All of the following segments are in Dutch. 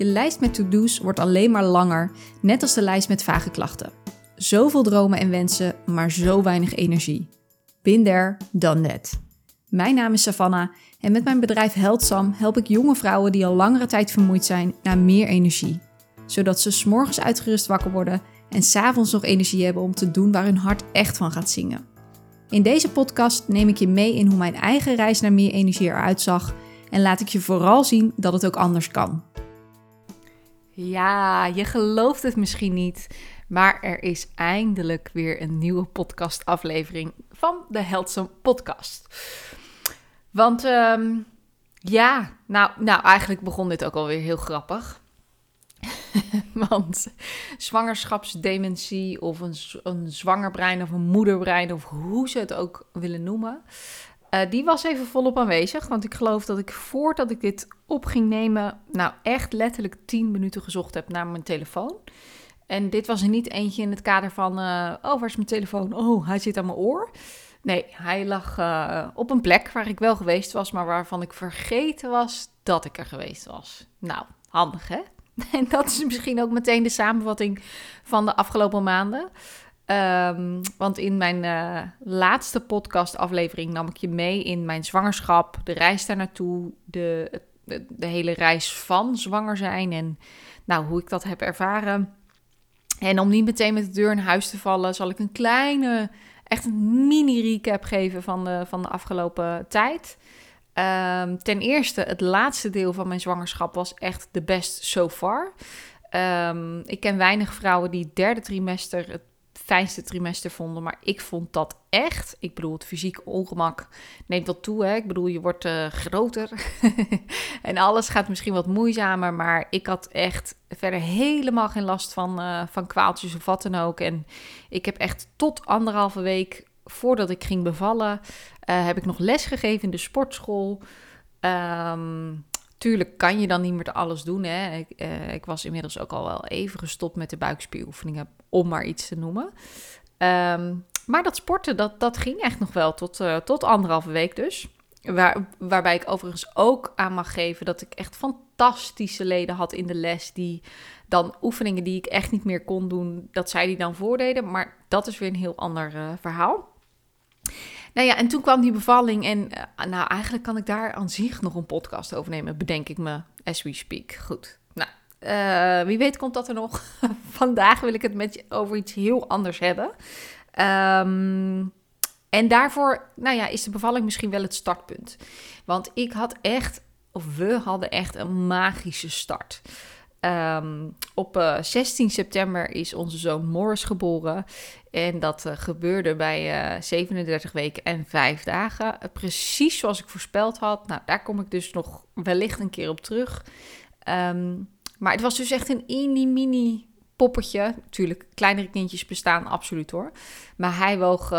Je lijst met to-do's wordt alleen maar langer, net als de lijst met vage klachten. Zoveel dromen en wensen, maar zo weinig energie. There, done that. Mijn naam is Savannah en met mijn bedrijf Heldsam help ik jonge vrouwen die al langere tijd vermoeid zijn naar meer energie. Zodat ze s'morgens uitgerust wakker worden en s'avonds nog energie hebben om te doen waar hun hart echt van gaat zingen. In deze podcast neem ik je mee in hoe mijn eigen reis naar meer energie eruit zag en laat ik je vooral zien dat het ook anders kan. Ja, je gelooft het misschien niet, maar er is eindelijk weer een nieuwe podcastaflevering van de Heldsome Podcast. Want ehm, ja, nou, nou, eigenlijk begon dit ook alweer heel grappig. Want zwangerschapsdementie of een, een zwangerbrein of een moederbrein of hoe ze het ook willen noemen, uh, die was even volop aanwezig. Want ik geloof dat ik voordat ik dit op ging nemen, nou echt letterlijk 10 minuten gezocht heb naar mijn telefoon. En dit was er niet eentje in het kader van, uh, oh waar is mijn telefoon? Oh, hij zit aan mijn oor. Nee, hij lag uh, op een plek waar ik wel geweest was, maar waarvan ik vergeten was dat ik er geweest was. Nou, handig hè? En dat is misschien ook meteen de samenvatting van de afgelopen maanden. Um, want in mijn uh, laatste podcastaflevering nam ik je mee in mijn zwangerschap, de reis daar naartoe, de, de, hele reis van zwanger zijn en nou, hoe ik dat heb ervaren. En om niet meteen met de deur in huis te vallen, zal ik een kleine, echt een mini-recap geven van de, van de afgelopen tijd. Um, ten eerste, het laatste deel van mijn zwangerschap was echt de best so far. Um, ik ken weinig vrouwen die het derde trimester fijnste trimester vonden. Maar ik vond dat echt. Ik bedoel, het fysiek ongemak neemt wat toe. Hè? Ik bedoel, je wordt uh, groter. en alles gaat misschien wat moeizamer. Maar ik had echt verder helemaal geen last van, uh, van kwaaltjes of wat dan ook. En ik heb echt tot anderhalve week voordat ik ging bevallen. Uh, heb ik nog les gegeven in de sportschool. Um, Tuurlijk kan je dan niet meer alles doen. Hè. Ik, uh, ik, was inmiddels ook al wel even gestopt met de buikspieroefeningen, om maar iets te noemen. Um, maar dat sporten, dat, dat ging echt nog wel tot, uh, tot anderhalve week dus. Waar, waarbij ik overigens ook aan mag geven dat ik echt fantastische leden had in de les. Die dan oefeningen die ik echt niet meer kon doen, dat zij die dan voordeden. Maar dat is weer een heel ander uh, verhaal. Nou ja, en toen kwam die bevalling en uh, nou, eigenlijk kan ik daar aan zich nog een podcast over nemen, bedenk ik me, as we speak. Goed, nou, uh, wie weet komt dat er nog. Vandaag wil ik het met je over iets heel anders hebben. Um, en daarvoor, nou ja, is de bevalling misschien wel het startpunt. Want ik had echt, of we hadden echt een magische start. Um, op uh, eh, 16 september is onze zoon Morris geboren. En dat uh, gebeurde bij uh, 37 weken en 5 dagen. precies zoals ik voorspeld had. Nou, daar kom ik dus nog wellicht een keer op terug. Um, maar het was dus echt een mini-mini poppetje. Natuurlijk, kleinere kindjes bestaan absoluut hoor. Maar hij woog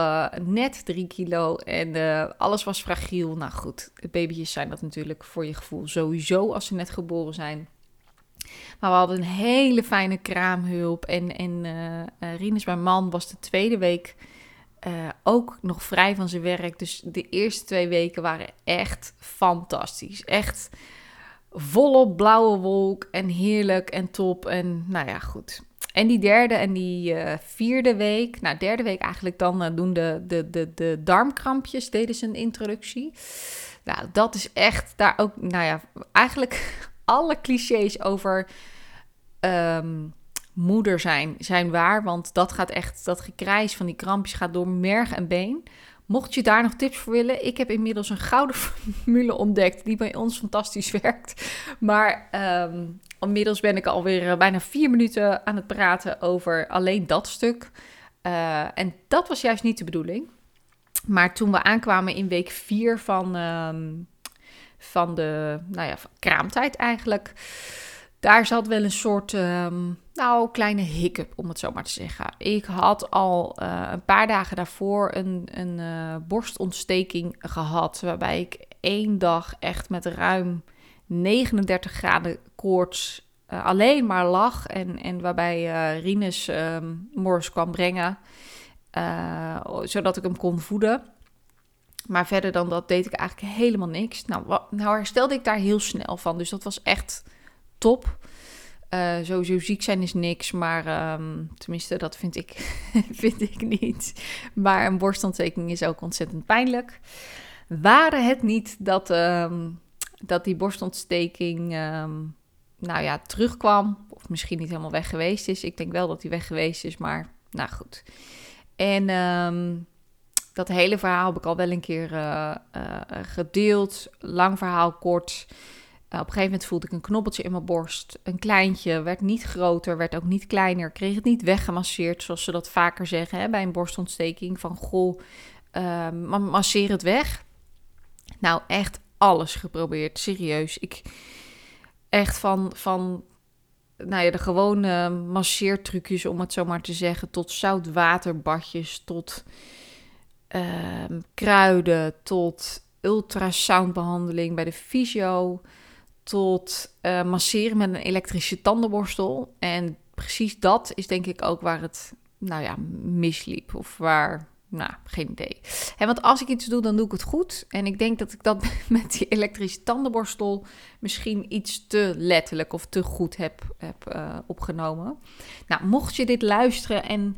net 3 kilo en alles was fragiel. Nou goed, baby's zijn dat natuurlijk voor je gevoel sowieso als ze net geboren zijn. Maar we hadden een hele fijne kraamhulp. En, en uh, Rinus, mijn man, was de tweede week uh, ook nog vrij van zijn werk. Dus de eerste twee weken waren echt fantastisch. Echt volop blauwe wolk en heerlijk en top. En nou ja, goed. En die derde en die vierde week, nou derde week eigenlijk dan, doen de, de, de, de darmkrampjes, deden ze een introductie. Nou, dat is echt daar ook, nou ja, eigenlijk alle clichés over um, moeder zijn, zijn waar. Want dat gaat echt, dat gekrijs van die krampjes gaat door merg en been. Mocht je daar nog tips voor willen, ik heb inmiddels een gouden formule ontdekt die bij ons fantastisch werkt. Maar um, inmiddels ben ik alweer uh, bijna vier minuten aan het praten over alleen dat stuk. Uh, en dat was juist niet de bedoeling. Maar toen we aankwamen in week 4 van, um, van de nou ja, van kraamtijd eigenlijk daar zat wel een soort, um, nou, kleine hiccup, om het zo maar te zeggen. Ik had al uh, een paar dagen daarvoor een, een uh, borstontsteking gehad, waarbij ik één dag echt met ruim 39 graden koorts uh, alleen maar lag. En, en waarbij Rinus um, Morris kwam brengen, zodat ik hem kon voeden. Maar verder dan dat deed ik eigenlijk helemaal niks. Nou, nou herstelde ik daar heel snel van, dus dat was echt top. Uh, sowieso ziek zijn is niks, maar ehm, tenminste, dat vind ik, vind ik niet. Maar een borstontsteking is ook ontzettend pijnlijk. Waren het niet dat, ehm, dat die borstontsteking, um, nou ja, terugkwam, of misschien niet helemaal weg geweest is. Ik denk wel dat hij weg geweest is, maar nou goed. En dat hele verhaal heb ik al wel een keer uh, gedeeld. Lang verhaal kort. op een gegeven moment voelde ik een knobbeltje in mijn borst. Een kleintje, werd niet groter, werd ook niet kleiner. Kreeg het niet weggemasseerd, zoals ze dat vaker zeggen hè, bij een borstontsteking. Van goh, uh, masseer het weg. Nou, echt alles geprobeerd, serieus. Ik echt van, van nou ja, de gewone masseertrucjes, om het zo maar te zeggen, tot zoutwaterbadjes, tot Ehm, kruiden tot ultrasoundbehandeling bij de fysio, tot uh, masseren met een elektrische tandenborstel. En precies dat is denk ik ook waar het, nou ja, misliep. Of waar, nou, geen idee. En want als ik iets doe, dan doe ik het goed. En ik denk dat ik dat met die elektrische tandenborstel misschien iets te letterlijk of te goed heb, heb uh, opgenomen. Nou, mocht je dit luisteren en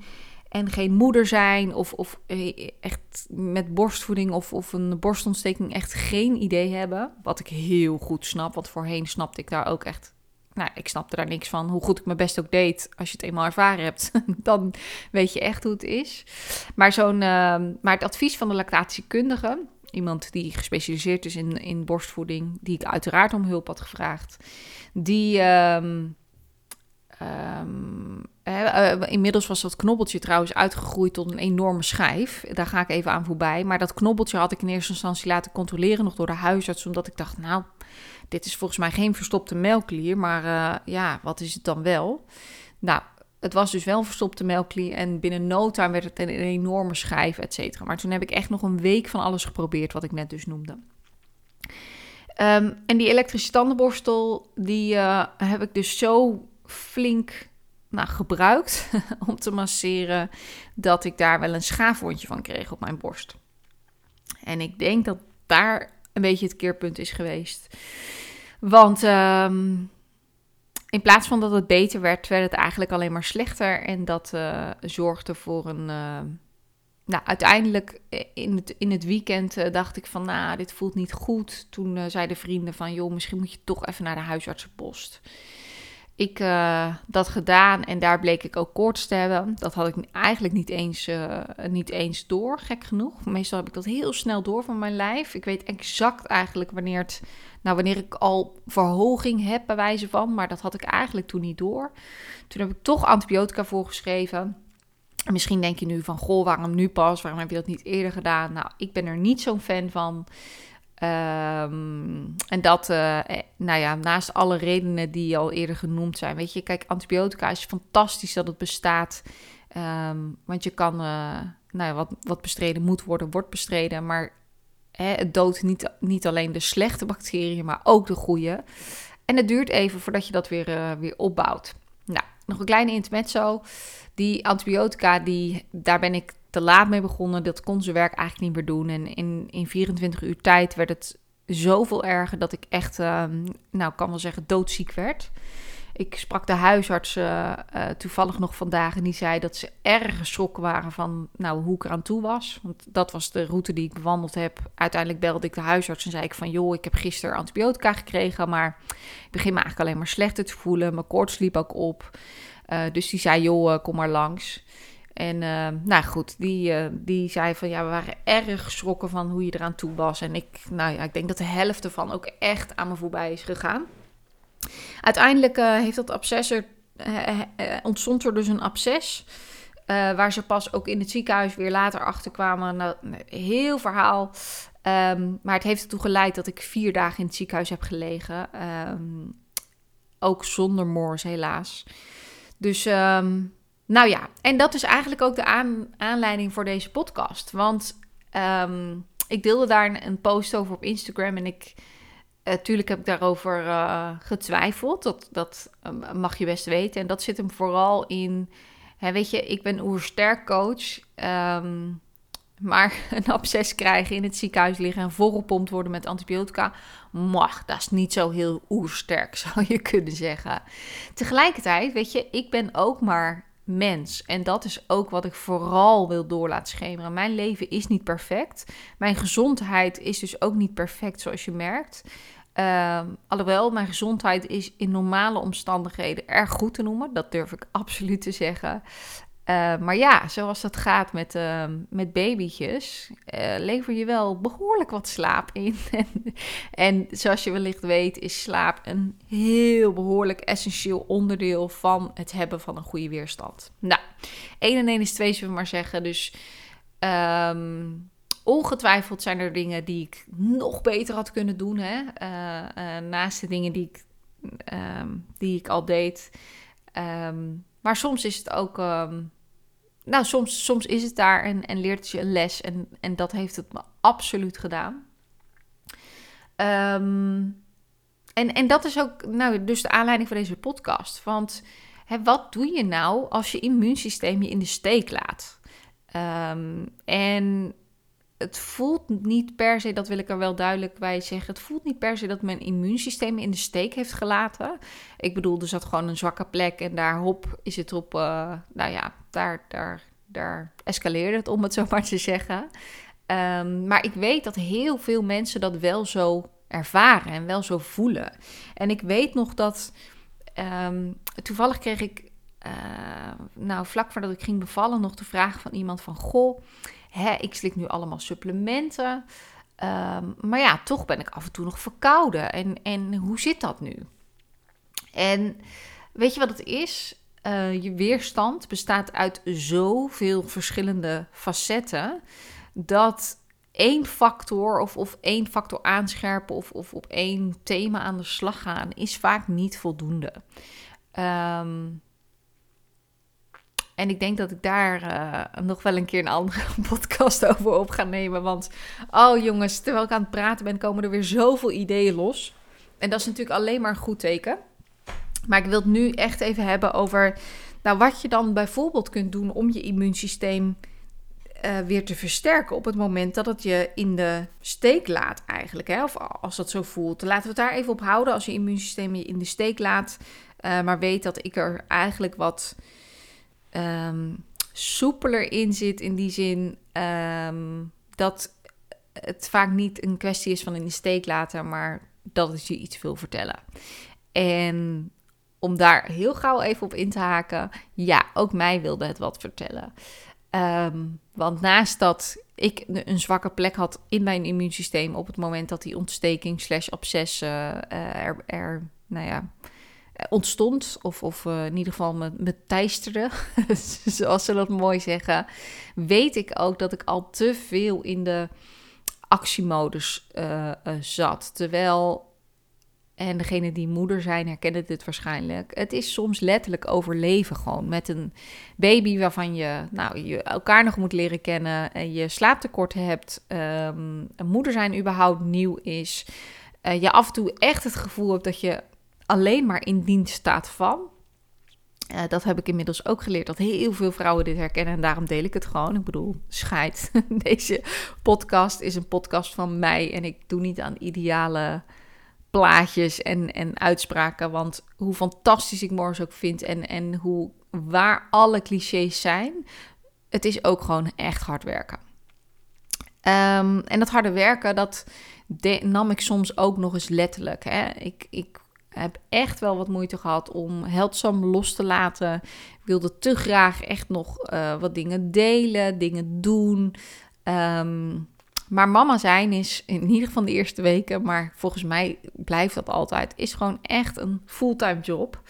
en geen moeder zijn of, of eh, echt met borstvoeding of, of een borstontsteking echt geen idee hebben. Wat ik heel goed snap, want voorheen snapte ik daar ook echt... Nou, ik snapte daar niks van. Hoe goed ik mijn best ook deed, als je het eenmaal ervaren hebt, dan weet je echt hoe het is. Maar, zo'n, ehm, maar het advies van de lactatiekundige, iemand die gespecialiseerd is in, in borstvoeding, die ik uiteraard om hulp had gevraagd, die... Ehm, Um, inmiddels was dat knobbeltje trouwens uitgegroeid tot een enorme schijf. Daar ga ik even aan voorbij. Maar dat knobbeltje had ik in eerste instantie laten controleren, nog door de huisarts. Omdat ik dacht, nou, dit is volgens mij geen verstopte melkklier. Maar uh, ja, wat is het dan wel? Nou, het was dus wel een verstopte melkklier. En binnen no time werd het een, enorme schijf, et cetera. Maar toen heb ik echt nog een week van alles geprobeerd, wat ik net dus noemde. Um, en die elektrische tandenborstel, die uh, heb ik dus zo flink nou, gebruikt om te masseren, dat ik daar wel een schaafwondje van kreeg op mijn borst. En ik denk dat daar een beetje het keerpunt is geweest. Want ehm, in plaats van dat het beter werd, werd het eigenlijk alleen maar slechter. En dat uh, zorgde voor een. Uh, nou, uiteindelijk in het, in het weekend dacht ik van, nou, dit voelt niet goed. Toen zeiden vrienden van, joh, misschien moet je toch even naar de huisartsenpost ik uh, dat gedaan en daar bleek ik ook koorts te hebben. Dat had ik eigenlijk niet eens, uh, niet eens door, gek genoeg. Meestal heb ik dat heel snel door van mijn lijf. Ik weet exact eigenlijk wanneer, het, nou, wanneer ik al verhoging heb, bij wijze van. Maar dat had ik eigenlijk toen niet door. Toen heb ik toch antibiotica voorgeschreven. Misschien denk je nu van, goh, waarom nu pas? Waarom heb je dat niet eerder gedaan? Nou, ik ben er niet zo'n fan van. Um, en dat, uh, nou ja, naast alle redenen die al eerder genoemd zijn. Weet je, kijk, antibiotica is fantastisch dat het bestaat. Um, want je kan, uh, nou ja, wat, wat bestreden moet worden, wordt bestreden. Maar hè, het doodt niet, niet alleen de slechte bacteriën, maar ook de goede. En het duurt even voordat je dat weer, weer opbouwt. Nou, nog een kleine intermezzo. Die antibiotica, die, daar ben ik te laat mee begonnen. Dat kon ze werk eigenlijk niet meer doen. En in, in 24 uur tijd werd het zoveel erger dat ik echt, uh, nou kan wel zeggen, doodziek werd. Ik sprak de huisarts uh, toevallig nog vandaag en die zei dat ze erg geschrokken waren van nou, hoe ik eraan toe was. Want dat was de route die ik bewandeld heb. Uiteindelijk belde ik de huisarts en zei ik van joh, ik heb gisteren antibiotica gekregen, maar ik begin me eigenlijk alleen maar slechter te voelen. Mijn koorts liep ook op. Uh, dus die zei joh, kom maar langs. En uh, nou goed, die, uh, die zei van ja, we waren erg geschrokken van hoe je eraan toe was. En ik, nou ja, ik denk dat de helft ervan ook echt aan me voorbij is gegaan. Uiteindelijk uh, heeft dat absces er, ontstond er dus een absces. waar ze pas ook in het ziekenhuis weer later achter kwamen. Nou, heel verhaal. Um, maar het heeft ertoe geleid dat ik vier dagen in het ziekenhuis heb gelegen. Um, ook zonder moors, helaas. Dus um, nou ja, en dat is eigenlijk ook de aanleiding voor deze podcast. Want um, ik deelde daar een, post over op Instagram en ik... Natuurlijk uh, heb ik daarover uh, getwijfeld. Dat, dat uh, mag je best weten. En dat zit hem vooral in. Hè, weet je, ik ben oersterk coach. Um, Maar een absces krijgen, in het ziekenhuis liggen en volgepompt worden met antibiotica, mag, dat is niet zo heel oersterk, zou je kunnen zeggen. Tegelijkertijd, weet je, ik ben ook maar mens. En dat is ook wat ik vooral wil door laten schemeren. Mijn leven is niet perfect. Mijn gezondheid is dus ook niet perfect, zoals je merkt. Uh, alhoewel, mijn gezondheid is in normale omstandigheden erg goed te noemen. Dat durf ik absoluut te zeggen. Uh, maar ja, zoals dat gaat met, uh, met babytjes, uh, lever je wel behoorlijk wat slaap in. en, zoals je wellicht weet, is slaap een heel behoorlijk essentieel onderdeel van het hebben van een goede weerstand. Nou, 1 en 1 is 2, zullen we maar zeggen. Dus um, ongetwijfeld zijn er dingen die ik nog beter had kunnen doen. Hè? naast de dingen die ik, um, die ik al deed. Um, maar soms is het ook. Um, nou, soms, soms is het daar en, en leert je een les. En, en dat heeft het me absoluut gedaan. Um, en, en dat is ook nou, dus de aanleiding voor deze podcast. Want hè, wat doe je nou als je immuunsysteem je in de steek laat? Um, en het voelt niet per se, dat wil ik er wel duidelijk bij zeggen. Het voelt niet per se dat mijn immuunsysteem in de steek heeft gelaten. Ik bedoel, er zat gewoon een zwakke plek en daar hop is het op. Uh, nou ja, daar, daar, daar escaleerde het, om het zo maar te zeggen. Um, maar ik weet dat heel veel mensen dat wel zo ervaren en wel zo voelen. En ik weet nog dat. Um, toevallig kreeg ik. Uh, nou, vlak voordat ik ging bevallen, nog de vraag van iemand van: Goh hè, ik slik nu allemaal supplementen. Um, maar ja, toch ben ik af en toe nog verkouden. En, en hoe zit dat nu? En weet je wat het is? Uh, je weerstand bestaat uit zoveel verschillende facetten. Dat één factor of, of één factor aanscherpen of, of op één thema aan de slag gaan is vaak niet voldoende. Um, en ik denk dat ik daar uh, nog wel een keer een andere podcast over op ga nemen. Want, oh jongens, terwijl ik aan het praten ben, komen er weer zoveel ideeën los. En dat is natuurlijk alleen maar een goed teken. Maar ik wil het nu echt even hebben over nou, wat je dan bijvoorbeeld kunt doen om je immuunsysteem uh, weer te versterken op het moment dat het je in de steek laat eigenlijk. Hè? Of als dat zo voelt. Laten we het daar even op houden als je immuunsysteem je in de steek laat. Uh, maar weet dat ik er eigenlijk wat um, soepeler in zit. In die zin um, dat het vaak niet een kwestie is van in de steek laten, maar dat het je iets wil vertellen. En om daar heel gauw even op in te haken, ja, ook mij wilde het wat vertellen. Um, want naast dat ik een zwakke plek had in mijn immuunsysteem op het moment dat die ontsteking slash absces uh, er, er, nou ja, ontstond, of, of uh, in ieder geval me, me teisterde, zoals ze dat mooi zeggen, weet ik ook dat ik al te veel in de actiemodus uh, zat. Terwijl, en degene die moeder zijn herkennen dit waarschijnlijk, het is soms letterlijk overleven gewoon met een baby waarvan je, nou, je elkaar nog moet leren kennen en je slaaptekort hebt, um, een moeder zijn überhaupt nieuw is. je af en toe echt het gevoel hebt dat je alleen maar in dienst staat van. Uh, dat heb ik inmiddels ook geleerd, dat heel veel vrouwen dit herkennen. En daarom deel ik het gewoon. Ik bedoel, scheid. Deze podcast is een podcast van mij. En ik doe niet aan ideale plaatjes en, en uitspraken. Want hoe fantastisch ik morgens ook vind en, en hoe waar alle clichés zijn, het is ook gewoon echt hard werken. Um, en dat harde werken, dat nam ik soms ook nog eens letterlijk. Hè. Ik, ik heb echt wel wat moeite gehad om heldzaam los te laten. Ik wilde te graag echt nog uh, wat dingen delen, dingen doen. Um, maar mama zijn is in ieder geval de eerste weken, maar volgens mij blijft dat altijd, is gewoon echt een fulltime job.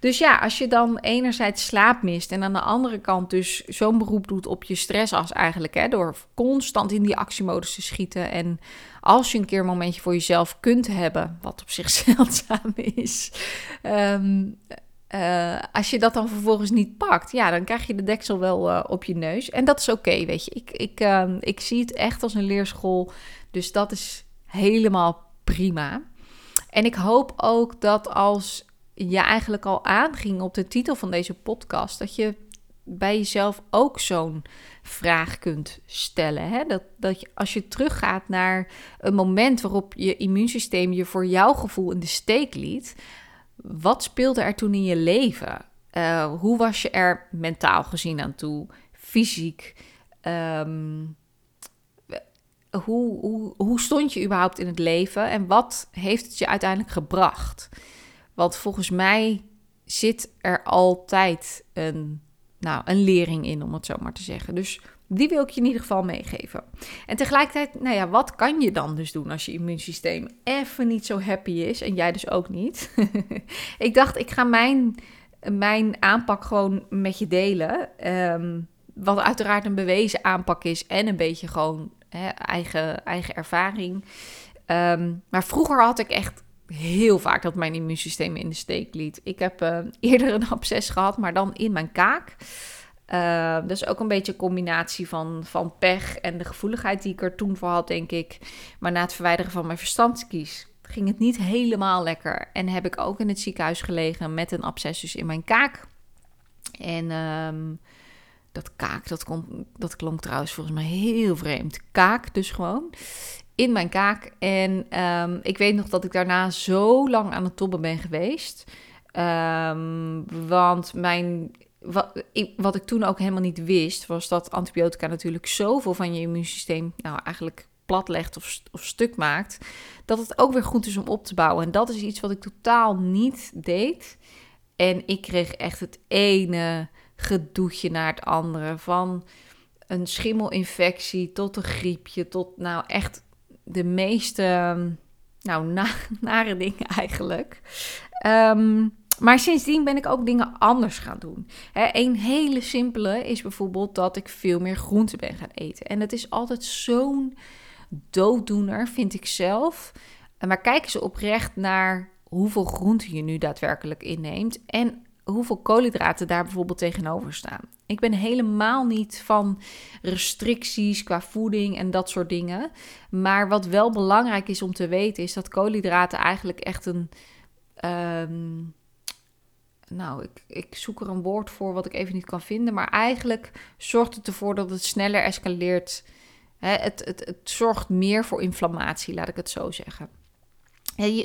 Dus ja, als je dan enerzijds slaap mist en aan de andere kant dus zo'n beroep doet op je stressas eigenlijk, hè, door constant in die actiemodus te schieten. En als je een keer een momentje voor jezelf kunt hebben, wat op zich zeldzaam is, um, uh, als je dat dan vervolgens niet pakt, ja, dan krijg je de deksel wel uh, op je neus. En dat is oké, weet je. Ik, ik, uh, ik zie het echt als een leerschool, dus dat is helemaal prima. En ik hoop ook dat als je eigenlijk al aanging op de titel van deze podcast, dat je bij jezelf ook zo'n vraag kunt stellen. Hè? Dat, dat je, als je teruggaat naar een moment waarop je immuunsysteem je voor jouw gevoel in de steek liet, wat speelde er toen in je leven? Uh, hoe was je er mentaal gezien aan toe, fysiek? Um, hoe, hoe, hoe stond je überhaupt in het leven en wat heeft het je uiteindelijk gebracht? Want volgens mij zit er altijd een, nou, een lering in, om het zo maar te zeggen. Dus die wil ik je in ieder geval meegeven. En tegelijkertijd, nou ja, wat kan je dan dus doen als je immuunsysteem even niet zo happy is en jij dus ook niet? ik dacht, ik ga mijn, mijn aanpak gewoon met je delen. Um, wat uiteraard een bewezen aanpak is en een beetje gewoon hè, eigen, eigen ervaring. Ehm, maar vroeger had ik echt heel vaak dat mijn immuunsysteem in de steek liet. Ik heb uh, eerder een absces gehad, maar dan in mijn kaak. Uh, is ook een beetje een combinatie van, van pech en de gevoeligheid die ik er toen voor had, denk ik. Maar na het verwijderen van mijn verstandskies ging het niet helemaal lekker. En heb ik ook in het ziekenhuis gelegen met een absces dus in mijn kaak. En um, dat kaak, dat, dat klonk trouwens volgens mij heel vreemd. Kaak dus gewoon. In mijn kaak. En um, ik weet nog dat ik daarna zo lang aan het tobben ben geweest. Um, want mijn wat ik, wat ik toen ook helemaal niet wist, was dat antibiotica natuurlijk zoveel van je immuunsysteem, nou eigenlijk platlegt of, of stuk maakt, dat het ook weer goed is om op te bouwen. En dat is iets wat ik totaal niet deed. En ik kreeg echt het ene gedoetje naar het andere. Van een schimmelinfectie tot een griepje, tot nou echt de meeste nou, na, nare dingen eigenlijk. Um, maar sindsdien ben ik ook dingen anders gaan doen. een hele simpele is bijvoorbeeld dat ik veel meer groente ben gaan eten. En dat is altijd zo'n dooddoener, vind ik zelf. Maar kijk eens oprecht naar hoeveel groente je nu daadwerkelijk inneemt. En hoeveel koolhydraten daar bijvoorbeeld tegenover staan. Ik ben helemaal niet van restricties qua voeding en dat soort dingen. Maar wat wel belangrijk is om te weten, is dat koolhydraten eigenlijk echt een. Ehm, nou, ik, ik zoek er een woord voor wat ik even niet kan vinden. Maar eigenlijk zorgt het ervoor dat het sneller escaleert. het, het, het zorgt meer voor inflammatie, laat ik het zo zeggen.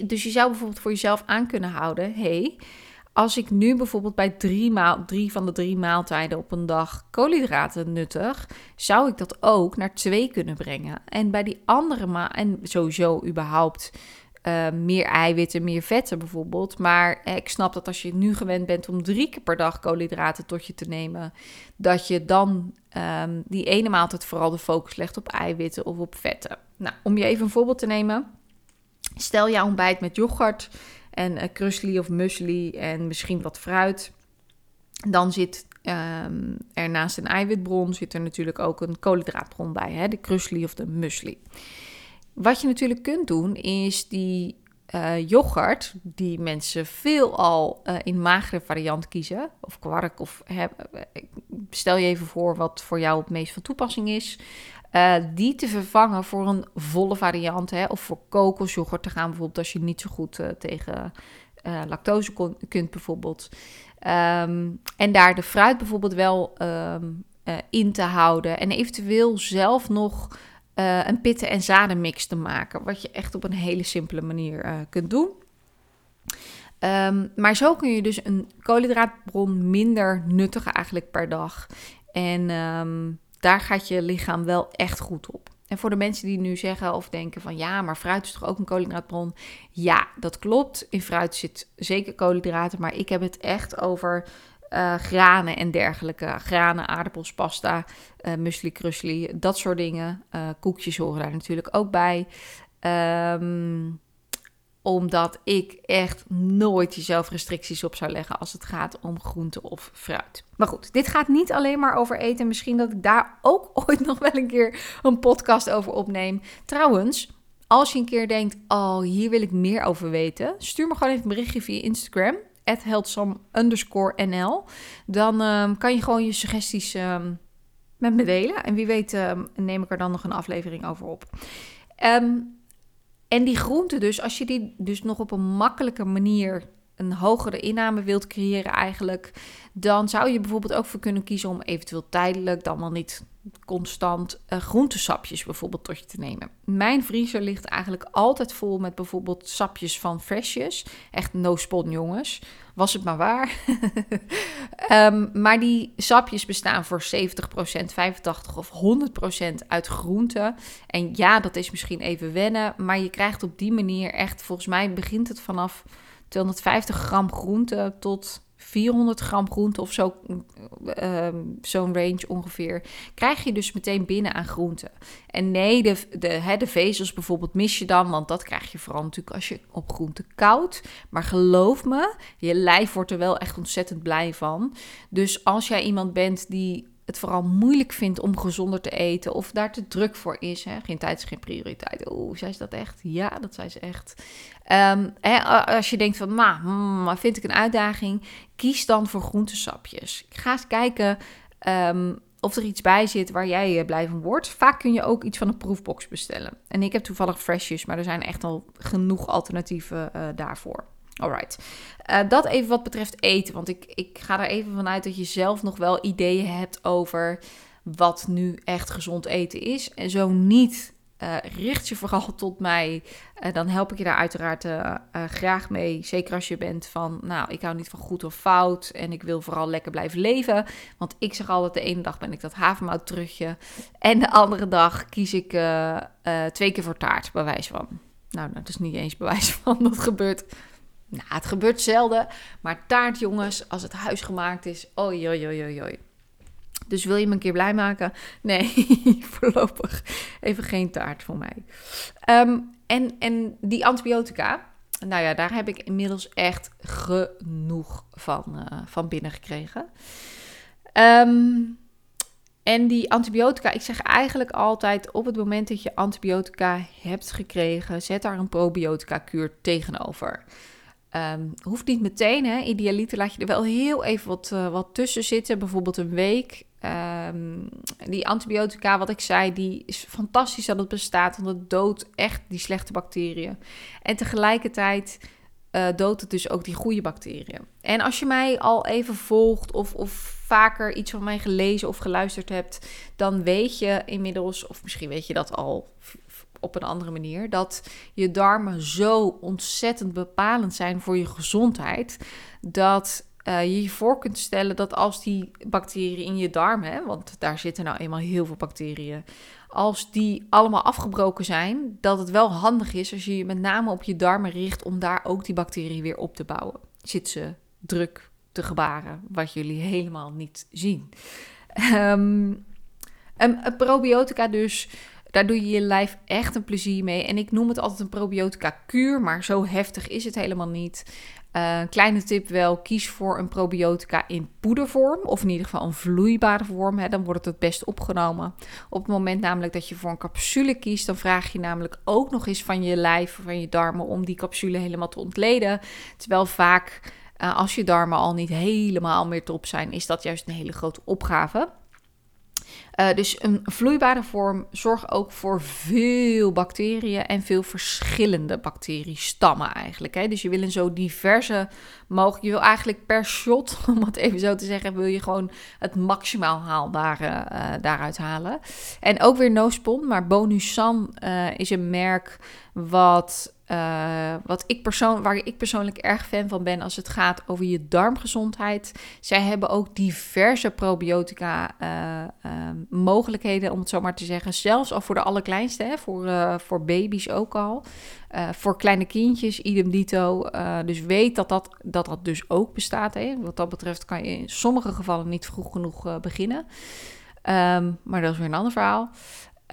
dus je zou bijvoorbeeld voor jezelf aan kunnen houden: hey, als ik nu bijvoorbeeld bij drie, maal, van de drie maaltijden op een dag koolhydraten nuttig, zou ik dat ook naar twee kunnen brengen. En bij die andere maal, en sowieso überhaupt uh, meer eiwitten, meer vetten bijvoorbeeld. Maar eh, ik snap dat als je nu gewend bent om drie keer per dag koolhydraten tot je te nemen, dat je dan um, die ene maaltijd vooral de focus legt op eiwitten of op vetten. Nou, om je even een voorbeeld te nemen. Stel je ontbijt met yoghurt en uh, krusli of muesli en misschien wat fruit. Dan zit um, er naast een eiwitbron zit er natuurlijk ook een koolhydraatbron bij, hè? de krusli of de muesli. Wat je natuurlijk kunt doen, is die uh, yoghurt, die mensen veelal uh, in magere variant kiezen, of kwark, of stel je even voor wat voor jou het meest van toepassing is, uh, die te vervangen voor een volle variant, hè, of voor kokosyoghurt te gaan, bijvoorbeeld als je niet zo goed tegen lactose kunt, bijvoorbeeld. Um, en daar de fruit bijvoorbeeld wel um, in te houden en eventueel zelf nog een pitten- en zadenmix te maken. Wat je echt op een hele simpele manier kunt doen. Um, maar zo kun je dus een koolhydraatbron minder nuttigen eigenlijk per dag. En daar gaat je lichaam wel echt goed op. En voor de mensen die nu zeggen of denken van ja, maar fruit is toch ook een koolhydraatbron? Ja, dat klopt. In fruit zit zeker koolhydraten, maar ik heb het echt over uh, granen en dergelijke. Granen, aardappels, pasta, uh, muesli, krusli, dat soort dingen. Uh, koekjes horen daar natuurlijk ook bij. Um, omdat ik echt nooit jezelf restricties op zou leggen als het gaat om groente of fruit. Maar goed, dit gaat niet alleen maar over eten. Misschien dat ik daar ook ooit nog wel een keer een podcast over opneem. Trouwens, als je een keer denkt, oh, hier wil ik meer over weten, stuur me gewoon even een berichtje via Instagram healthsome underscore nl. Dan um, kan je gewoon je suggesties um, met me delen. En wie weet um, neem ik er dan nog een aflevering over op. en die groenten dus, als je die dus nog op een makkelijke manier een hogere inname wilt creëren eigenlijk, dan zou je bijvoorbeeld ook voor kunnen kiezen om eventueel tijdelijk, dan wel niet constant uh, groentesapjes bijvoorbeeld tot je te nemen. Mijn vriezer ligt eigenlijk altijd vol met bijvoorbeeld sapjes van freshjes. Echt no spon jongens. Was het maar waar. um, maar die sapjes bestaan voor 70%, 85% of 100% uit groenten. En ja, dat is misschien even wennen. Maar je krijgt op die manier echt, volgens mij begint het vanaf 250 gram groente tot 400 gram groente of zo, uh, zo'n range ongeveer, krijg je dus meteen binnen aan groente. En nee, de, de, hè, de vezels bijvoorbeeld mis je dan, want dat krijg je vooral natuurlijk als je op groente koud. Maar geloof me, je lijf wordt er wel echt ontzettend blij van. Dus als jij iemand bent die het vooral moeilijk vindt om gezonder te eten of daar te druk voor is. Hè? Geen tijd is geen prioriteit. Oeh, zei ze dat echt? Ja, dat zei ze echt. Ehm, hè, als je denkt van, maar hmm, vind ik een uitdaging, kies dan voor groentesapjes. Ga eens kijken um, of er iets bij zit waar jij eh, blij van wordt. Vaak kun je ook iets van een proefbox bestellen. En ik heb toevallig freshjes, maar er zijn echt al genoeg alternatieven uh, daarvoor. Alright. Uh, dat even wat betreft eten. Want ik, ik ga er even vanuit dat je zelf nog wel ideeën hebt over wat nu echt gezond eten is. En zo niet, uh, richt je vooral tot mij. Uh, dan help ik je daar uiteraard graag mee. Zeker als je bent van, nou, ik hou niet van goed of fout. En ik wil vooral lekker blijven leven. Want ik zeg altijd, de ene dag ben ik dat havermout terugje. En de andere dag kies ik twee keer voor taart, bij wijze van. Nou, dat is niet eens bewijs van. Dat gebeurt nou, het gebeurt zelden. Maar taart, jongens, als het huisgemaakt is, oi, oi, oi, oi. Dus wil je me een keer blij maken? Nee, voorlopig even geen taart voor mij. Ehm, en, en die antibiotica, nou ja, daar heb ik inmiddels echt genoeg van, uh, van binnengekregen. Um, en die antibiotica, ik zeg eigenlijk altijd op het moment dat je antibiotica hebt gekregen, zet daar een probiotica kuur tegenover. Um, hoeft niet meteen, hè. Idealiter laat je er wel heel even wat, uh, wat tussen zitten, bijvoorbeeld een week. Um, die antibiotica, wat ik zei, die is fantastisch dat het bestaat, want het doodt echt die slechte bacteriën. En tegelijkertijd uh, doodt het dus ook die goede bacteriën. En als je mij al even volgt of, of vaker iets van mij gelezen of geluisterd hebt, dan weet je inmiddels, of misschien weet je dat al op een andere manier. Dat je darmen zo ontzettend bepalend zijn voor je gezondheid. Dat uh, je je voor kunt stellen dat als die bacteriën in je darmen, want daar zitten nou eenmaal heel veel bacteriën, als die allemaal afgebroken zijn, dat het wel handig is als je je met name op je darmen richt om daar ook die bacteriën weer op te bouwen. Zit ze druk te gebaren, wat jullie helemaal niet zien. Um, een probiotica dus daar doe je je lijf echt een plezier mee. En ik noem het altijd een probiotica kuur, maar zo heftig is het helemaal niet. Uh, kleine tip wel, kies voor een probiotica in poedervorm. Of in ieder geval een vloeibare vorm. Hè, dan wordt het het best opgenomen. Op het moment namelijk dat je voor een capsule kiest... dan vraag je namelijk ook nog eens van je lijf, van je darmen... om die capsule helemaal te ontleden. Terwijl vaak, uh, als je darmen al niet helemaal meer top zijn... is dat juist een hele grote opgave... Uh, dus een vloeibare vorm zorgt ook voor veel bacteriën en veel verschillende bacteriestammen eigenlijk. Hè? Dus je wil een zo diverse mogelijk, je wil eigenlijk per shot, om het even zo te zeggen, wil je gewoon het maximaal haalbare uh, daaruit halen. En ook weer no spon, maar Bonusan uh, is een merk wat uh, wat ik persoon, waar ik persoonlijk erg fan van ben als het gaat over je darmgezondheid. Zij hebben ook diverse probiotica uh, uh, mogelijkheden, om het zo maar te zeggen. Zelfs al voor de allerkleinste, hè, voor, voor baby's ook al. voor kleine kindjes, idem dito. dus weet dat dat, dat dat dus ook bestaat. Hè. Wat dat betreft kan je in sommige gevallen niet vroeg genoeg beginnen. Um, maar dat is weer een ander verhaal.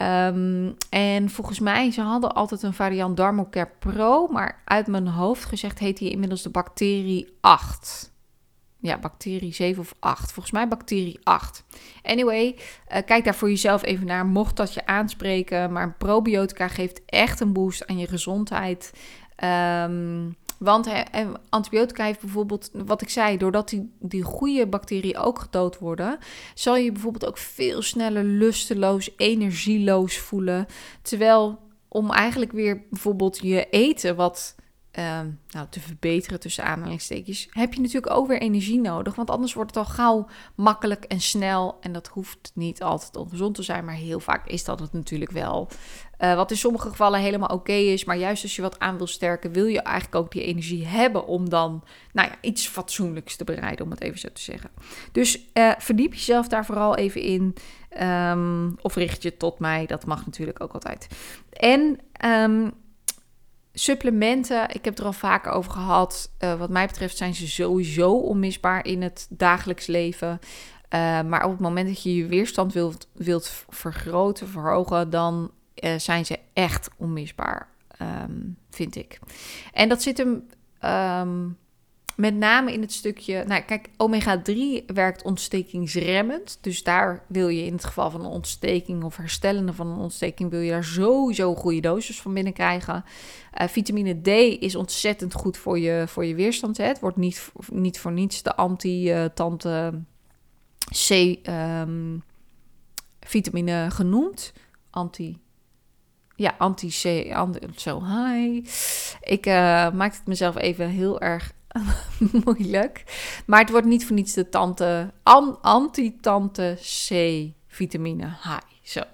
Um, en volgens mij, ze hadden altijd een variant Darmocare Pro, maar uit mijn hoofd gezegd heet die inmiddels de bacterie 8. Ja, bacterie 7 of 8. Volgens mij bacterie 8. Anyway, uh, kijk daar voor jezelf even naar. Mocht dat je aanspreken. Maar probiotica geeft echt een boost aan je gezondheid. Um, want antibiotica heeft bijvoorbeeld, wat ik zei, doordat die, die goede bacteriën ook gedood worden, zal je bijvoorbeeld ook veel sneller lusteloos, energieloos voelen. Terwijl om eigenlijk weer bijvoorbeeld je eten wat ehm, nou, te verbeteren tussen aanhalingstekens, heb je natuurlijk ook weer energie nodig. Want anders wordt het al gauw makkelijk en snel. En dat hoeft niet altijd ongezond te zijn, maar heel vaak is dat het natuurlijk wel. Uh, wat in sommige gevallen helemaal oké is. Maar juist als je wat aan wil sterken, wil je eigenlijk ook die energie hebben om dan nou ja, iets fatsoenlijks te bereiden, om het even zo te zeggen. Dus uh, verdiep jezelf daar vooral even in. Um, of richt je tot mij, dat mag natuurlijk ook altijd. En um, supplementen, ik heb er al vaker over gehad. Uh, wat mij betreft zijn ze sowieso onmisbaar in het dagelijks leven. Maar op het moment dat je je weerstand wilt, wilt vergroten, verhogen, dan uh, zijn ze echt onmisbaar, um, vind ik. En dat zit hem um, met name in het stukje. Nou, kijk, omega-3 werkt ontstekingsremmend. Dus daar wil je in het geval van een ontsteking of herstellende van een ontsteking, wil je daar sowieso goede dosis van binnen krijgen. Uh, vitamine D is ontzettend goed voor je, voor je weerstand. Hè. Het wordt niet, niet voor niets de anti-tante C um, vitamine genoemd. Anti ja, anti-C, zo, hi. Ik uh, maak het mezelf even heel erg moeilijk. Maar het wordt niet voor niets de tante, an, anti-tante C-vitamine H zo, uh,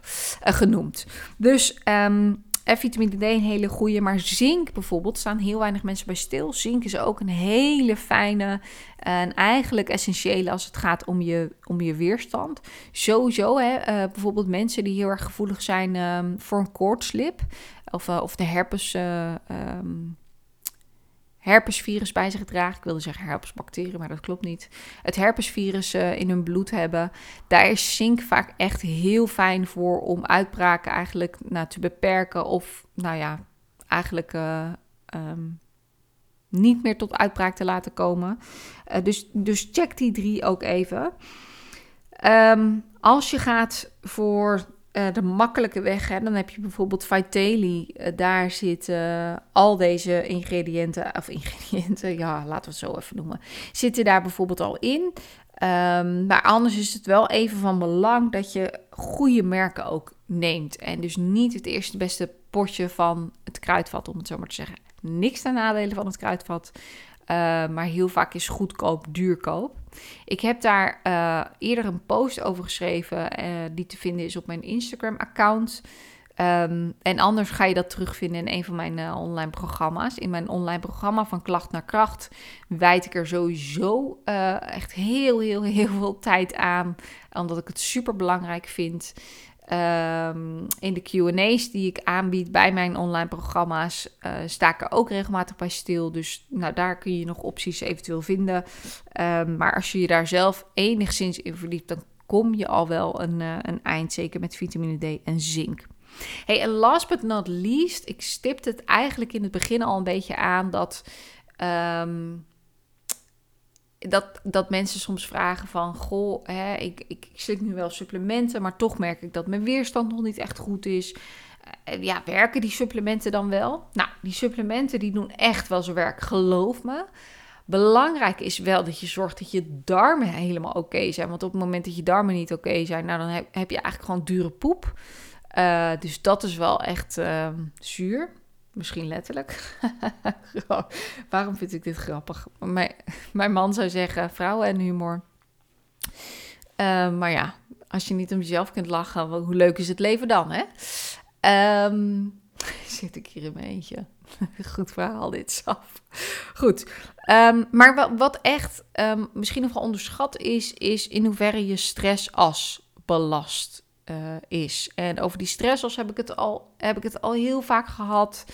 genoemd. Dus um, vitamine D een hele goede, maar zink bijvoorbeeld staan heel weinig mensen bij stil. Zink is ook een hele fijne en eigenlijk essentiële als het gaat om je, om je weerstand. Sowieso, hè, uh, bijvoorbeeld mensen die heel erg gevoelig zijn um, voor een koortslip of, uh, of de herpes. Um, herpesvirus bij zich dragen. Ik wilde zeggen herpesbacteriën, maar dat klopt niet. Het herpesvirus uh, in hun bloed hebben. Daar is zink vaak echt heel fijn voor om uitbraken eigenlijk nou, te beperken. Of nou ja, eigenlijk uh, um, niet meer tot uitbraak te laten komen. Uh, dus, dus check die drie ook even. Um, als je gaat voor uh, de makkelijke weg. Hè? Dan heb je bijvoorbeeld Vitelli. Uh, daar zitten al deze ingrediënten, of ingrediënten, ja, laten we het zo even noemen, zitten daar bijvoorbeeld al in. Um, maar anders is het wel even van belang dat je goede merken ook neemt. En dus niet het eerste beste potje van het kruidvat, om het zo maar te zeggen. Niks ten nadelen van het kruidvat. Uh, maar heel vaak is goedkoop duurkoop. Ik heb daar uh, eerder een post over geschreven, uh, die te vinden is op mijn Instagram-account. Um, en anders ga je dat terugvinden in een van mijn online programma's. In mijn online programma van Klacht naar Kracht wijd ik er sowieso echt heel, heel, heel veel tijd aan. Omdat ik het super belangrijk vind. Um, in de QA's die ik aanbied bij mijn online programma's uh, sta ik er ook regelmatig bij stil. Dus nou, daar kun je nog opties eventueel vinden. Um, maar als je je daar zelf enigszins in verdiept, dan kom je al wel een, uh, een eind. Zeker met vitamine D en zink. Hey, en last but not least, ik stipte het eigenlijk in het begin al een beetje aan dat. Um, dat, dat mensen soms vragen van, goh, hè, ik, ik, ik slik nu wel supplementen, maar toch merk ik dat mijn weerstand nog niet echt goed is. Uh, ja, werken die supplementen dan wel? Nou, die supplementen die doen echt wel zijn werk, geloof me. Belangrijk is wel dat je zorgt dat je darmen helemaal oké zijn. Want op het moment dat je darmen niet oké zijn, nou, dan heb, je eigenlijk gewoon dure poep. Uh, dus dat is wel echt uh, zuur. Misschien letterlijk. Waarom vind ik dit grappig? Mijn, man zou zeggen vrouwen en humor. Uh, maar ja, als je niet om jezelf kunt lachen, hoe leuk is het leven dan, hè? Um, zit ik hier in mijn eentje. Goed verhaal dit af. Goed. Um, maar wat echt misschien nog wel onderschat is, is in hoeverre je stressas belast uh, is. En over die stressors heb ik het al, heb ik het al heel vaak gehad.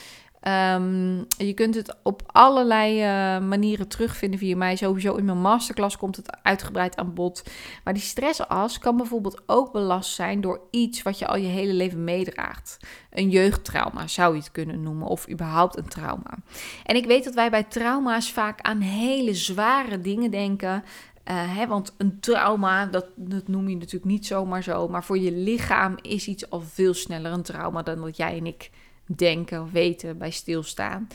Um, je kunt het op allerlei uh, manieren terugvinden via mij. Sowieso in mijn masterclass komt het uitgebreid aan bod. Maar die stressas kan bijvoorbeeld ook belast zijn door iets wat je al je hele leven meedraagt. Een jeugdtrauma zou je het kunnen noemen, of überhaupt een trauma. En ik weet dat wij bij trauma's vaak aan hele zware dingen denken. Uh, hè, want een trauma, dat, dat noem je natuurlijk niet zomaar zo. Maar voor je lichaam is iets al veel sneller een trauma dan dat jij en ik denken, weten, bij stilstaan.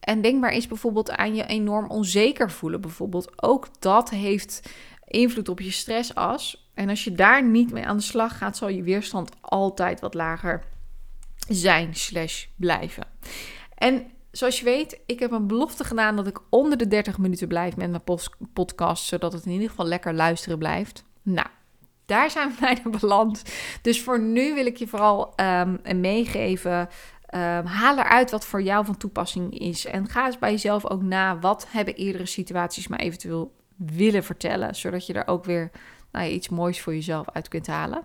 En denkbaar is bijvoorbeeld aan je enorm onzeker voelen. Bijvoorbeeld ook dat heeft invloed op je stressas. En als je daar niet mee aan de slag gaat, zal je weerstand altijd wat lager zijn slash blijven. En zoals je weet, ik heb een belofte gedaan dat ik onder de 30 minuten blijf met mijn podcast, zodat het in ieder geval lekker luisteren blijft. Nou, daar zijn we bijna beland. Dus voor nu wil ik je vooral um, meegeven. Um, haal eruit wat voor jou van toepassing is. En ga eens bij jezelf ook na. Wat hebben eerdere situaties me eventueel willen vertellen? Zodat je er ook weer nou, iets moois voor jezelf uit kunt halen.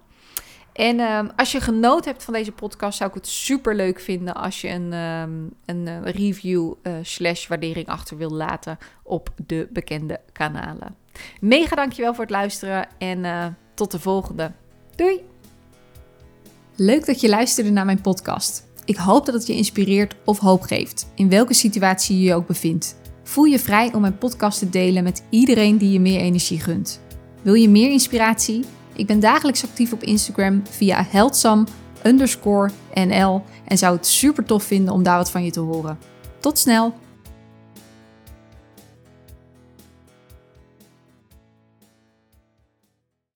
En um, als je genoten hebt van deze podcast, zou ik het super leuk vinden als je een, um, een uh, review uh, slash waardering achter wil laten op de bekende kanalen. Mega dankjewel voor het luisteren en uh, tot de volgende. Doei! Leuk dat je luisterde naar mijn podcast. Ik hoop dat het je inspireert of hoop geeft, in welke situatie je je ook bevindt. Voel je vrij om mijn podcast te delen met iedereen die je meer energie gunt. Wil je meer inspiratie? Ik ben dagelijks actief op Instagram via heldsam underscore nl en zou het super tof vinden om daar wat van je te horen. Tot snel!